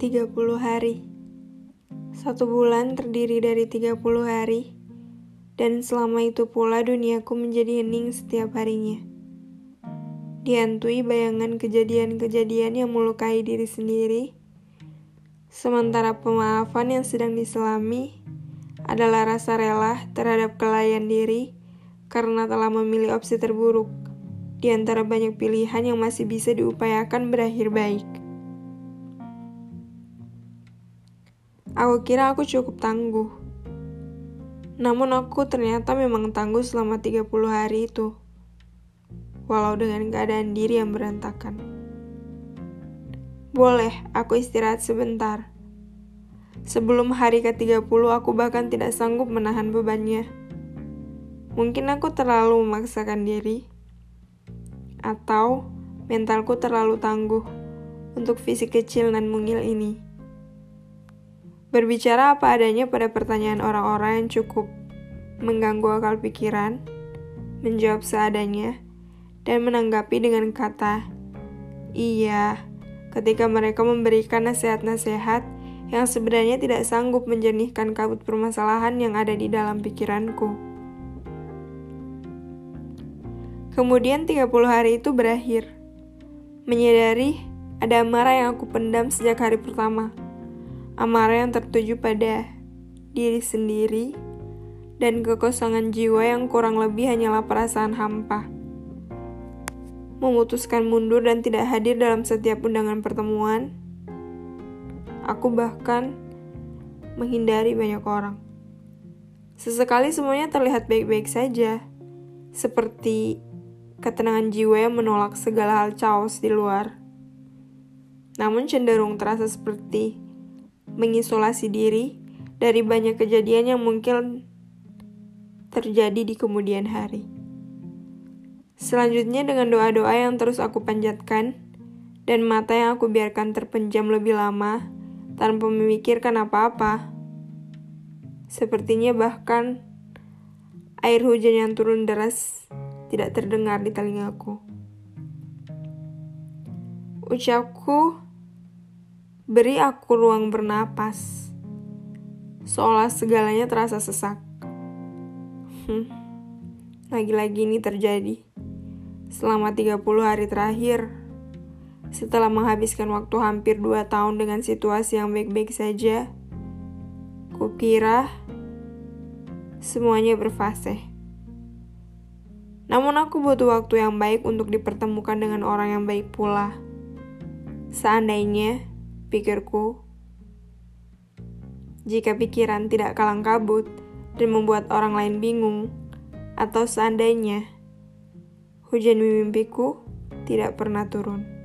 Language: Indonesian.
30 hari. Satu bulan terdiri dari 30 hari, dan selama itu pula duniaku menjadi hening setiap harinya. Dihantui bayangan kejadian-kejadian yang melukai diri sendiri, sementara pemaafan yang sedang diselami adalah rasa rela terhadap kelayan diri karena telah memilih opsi terburuk di antara banyak pilihan yang masih bisa diupayakan berakhir baik. Aku kira aku cukup tangguh. Namun aku ternyata memang tangguh selama 30 hari itu. Walau dengan keadaan diri yang berantakan. Boleh, aku istirahat sebentar. Sebelum hari ke-30 aku bahkan tidak sanggup menahan bebannya. Mungkin aku terlalu memaksakan diri. Atau mentalku terlalu tangguh untuk fisik kecil dan mungil ini. Berbicara apa adanya pada pertanyaan orang-orang yang cukup mengganggu akal pikiran, menjawab seadanya, dan menanggapi dengan kata "iya" ketika mereka memberikan nasihat-nasihat yang sebenarnya tidak sanggup menjernihkan kabut permasalahan yang ada di dalam pikiranku. Kemudian 30 hari itu berakhir. Menyadari ada amarah yang aku pendam sejak hari pertama amarah yang tertuju pada diri sendiri, dan kekosongan jiwa yang kurang lebih hanyalah perasaan hampa. Memutuskan mundur dan tidak hadir dalam setiap undangan pertemuan, aku bahkan menghindari banyak orang. Sesekali semuanya terlihat baik-baik saja, seperti ketenangan jiwa yang menolak segala hal chaos di luar. Namun cenderung terasa seperti mengisolasi diri dari banyak kejadian yang mungkin terjadi di kemudian hari. Selanjutnya dengan doa-doa yang terus aku panjatkan dan mata yang aku biarkan terpenjam lebih lama tanpa memikirkan apa-apa. Sepertinya bahkan air hujan yang turun deras tidak terdengar di telingaku. Ucapku Beri aku ruang bernapas, seolah segalanya terasa sesak. Hmm, lagi-lagi ini terjadi. Selama 30 hari terakhir, setelah menghabiskan waktu hampir 2 tahun dengan situasi yang baik-baik saja, kukira semuanya berfase. Namun aku butuh waktu yang baik untuk dipertemukan dengan orang yang baik pula. Seandainya pikirku. Jika pikiran tidak kalang kabut dan membuat orang lain bingung, atau seandainya hujan mimpiku tidak pernah turun.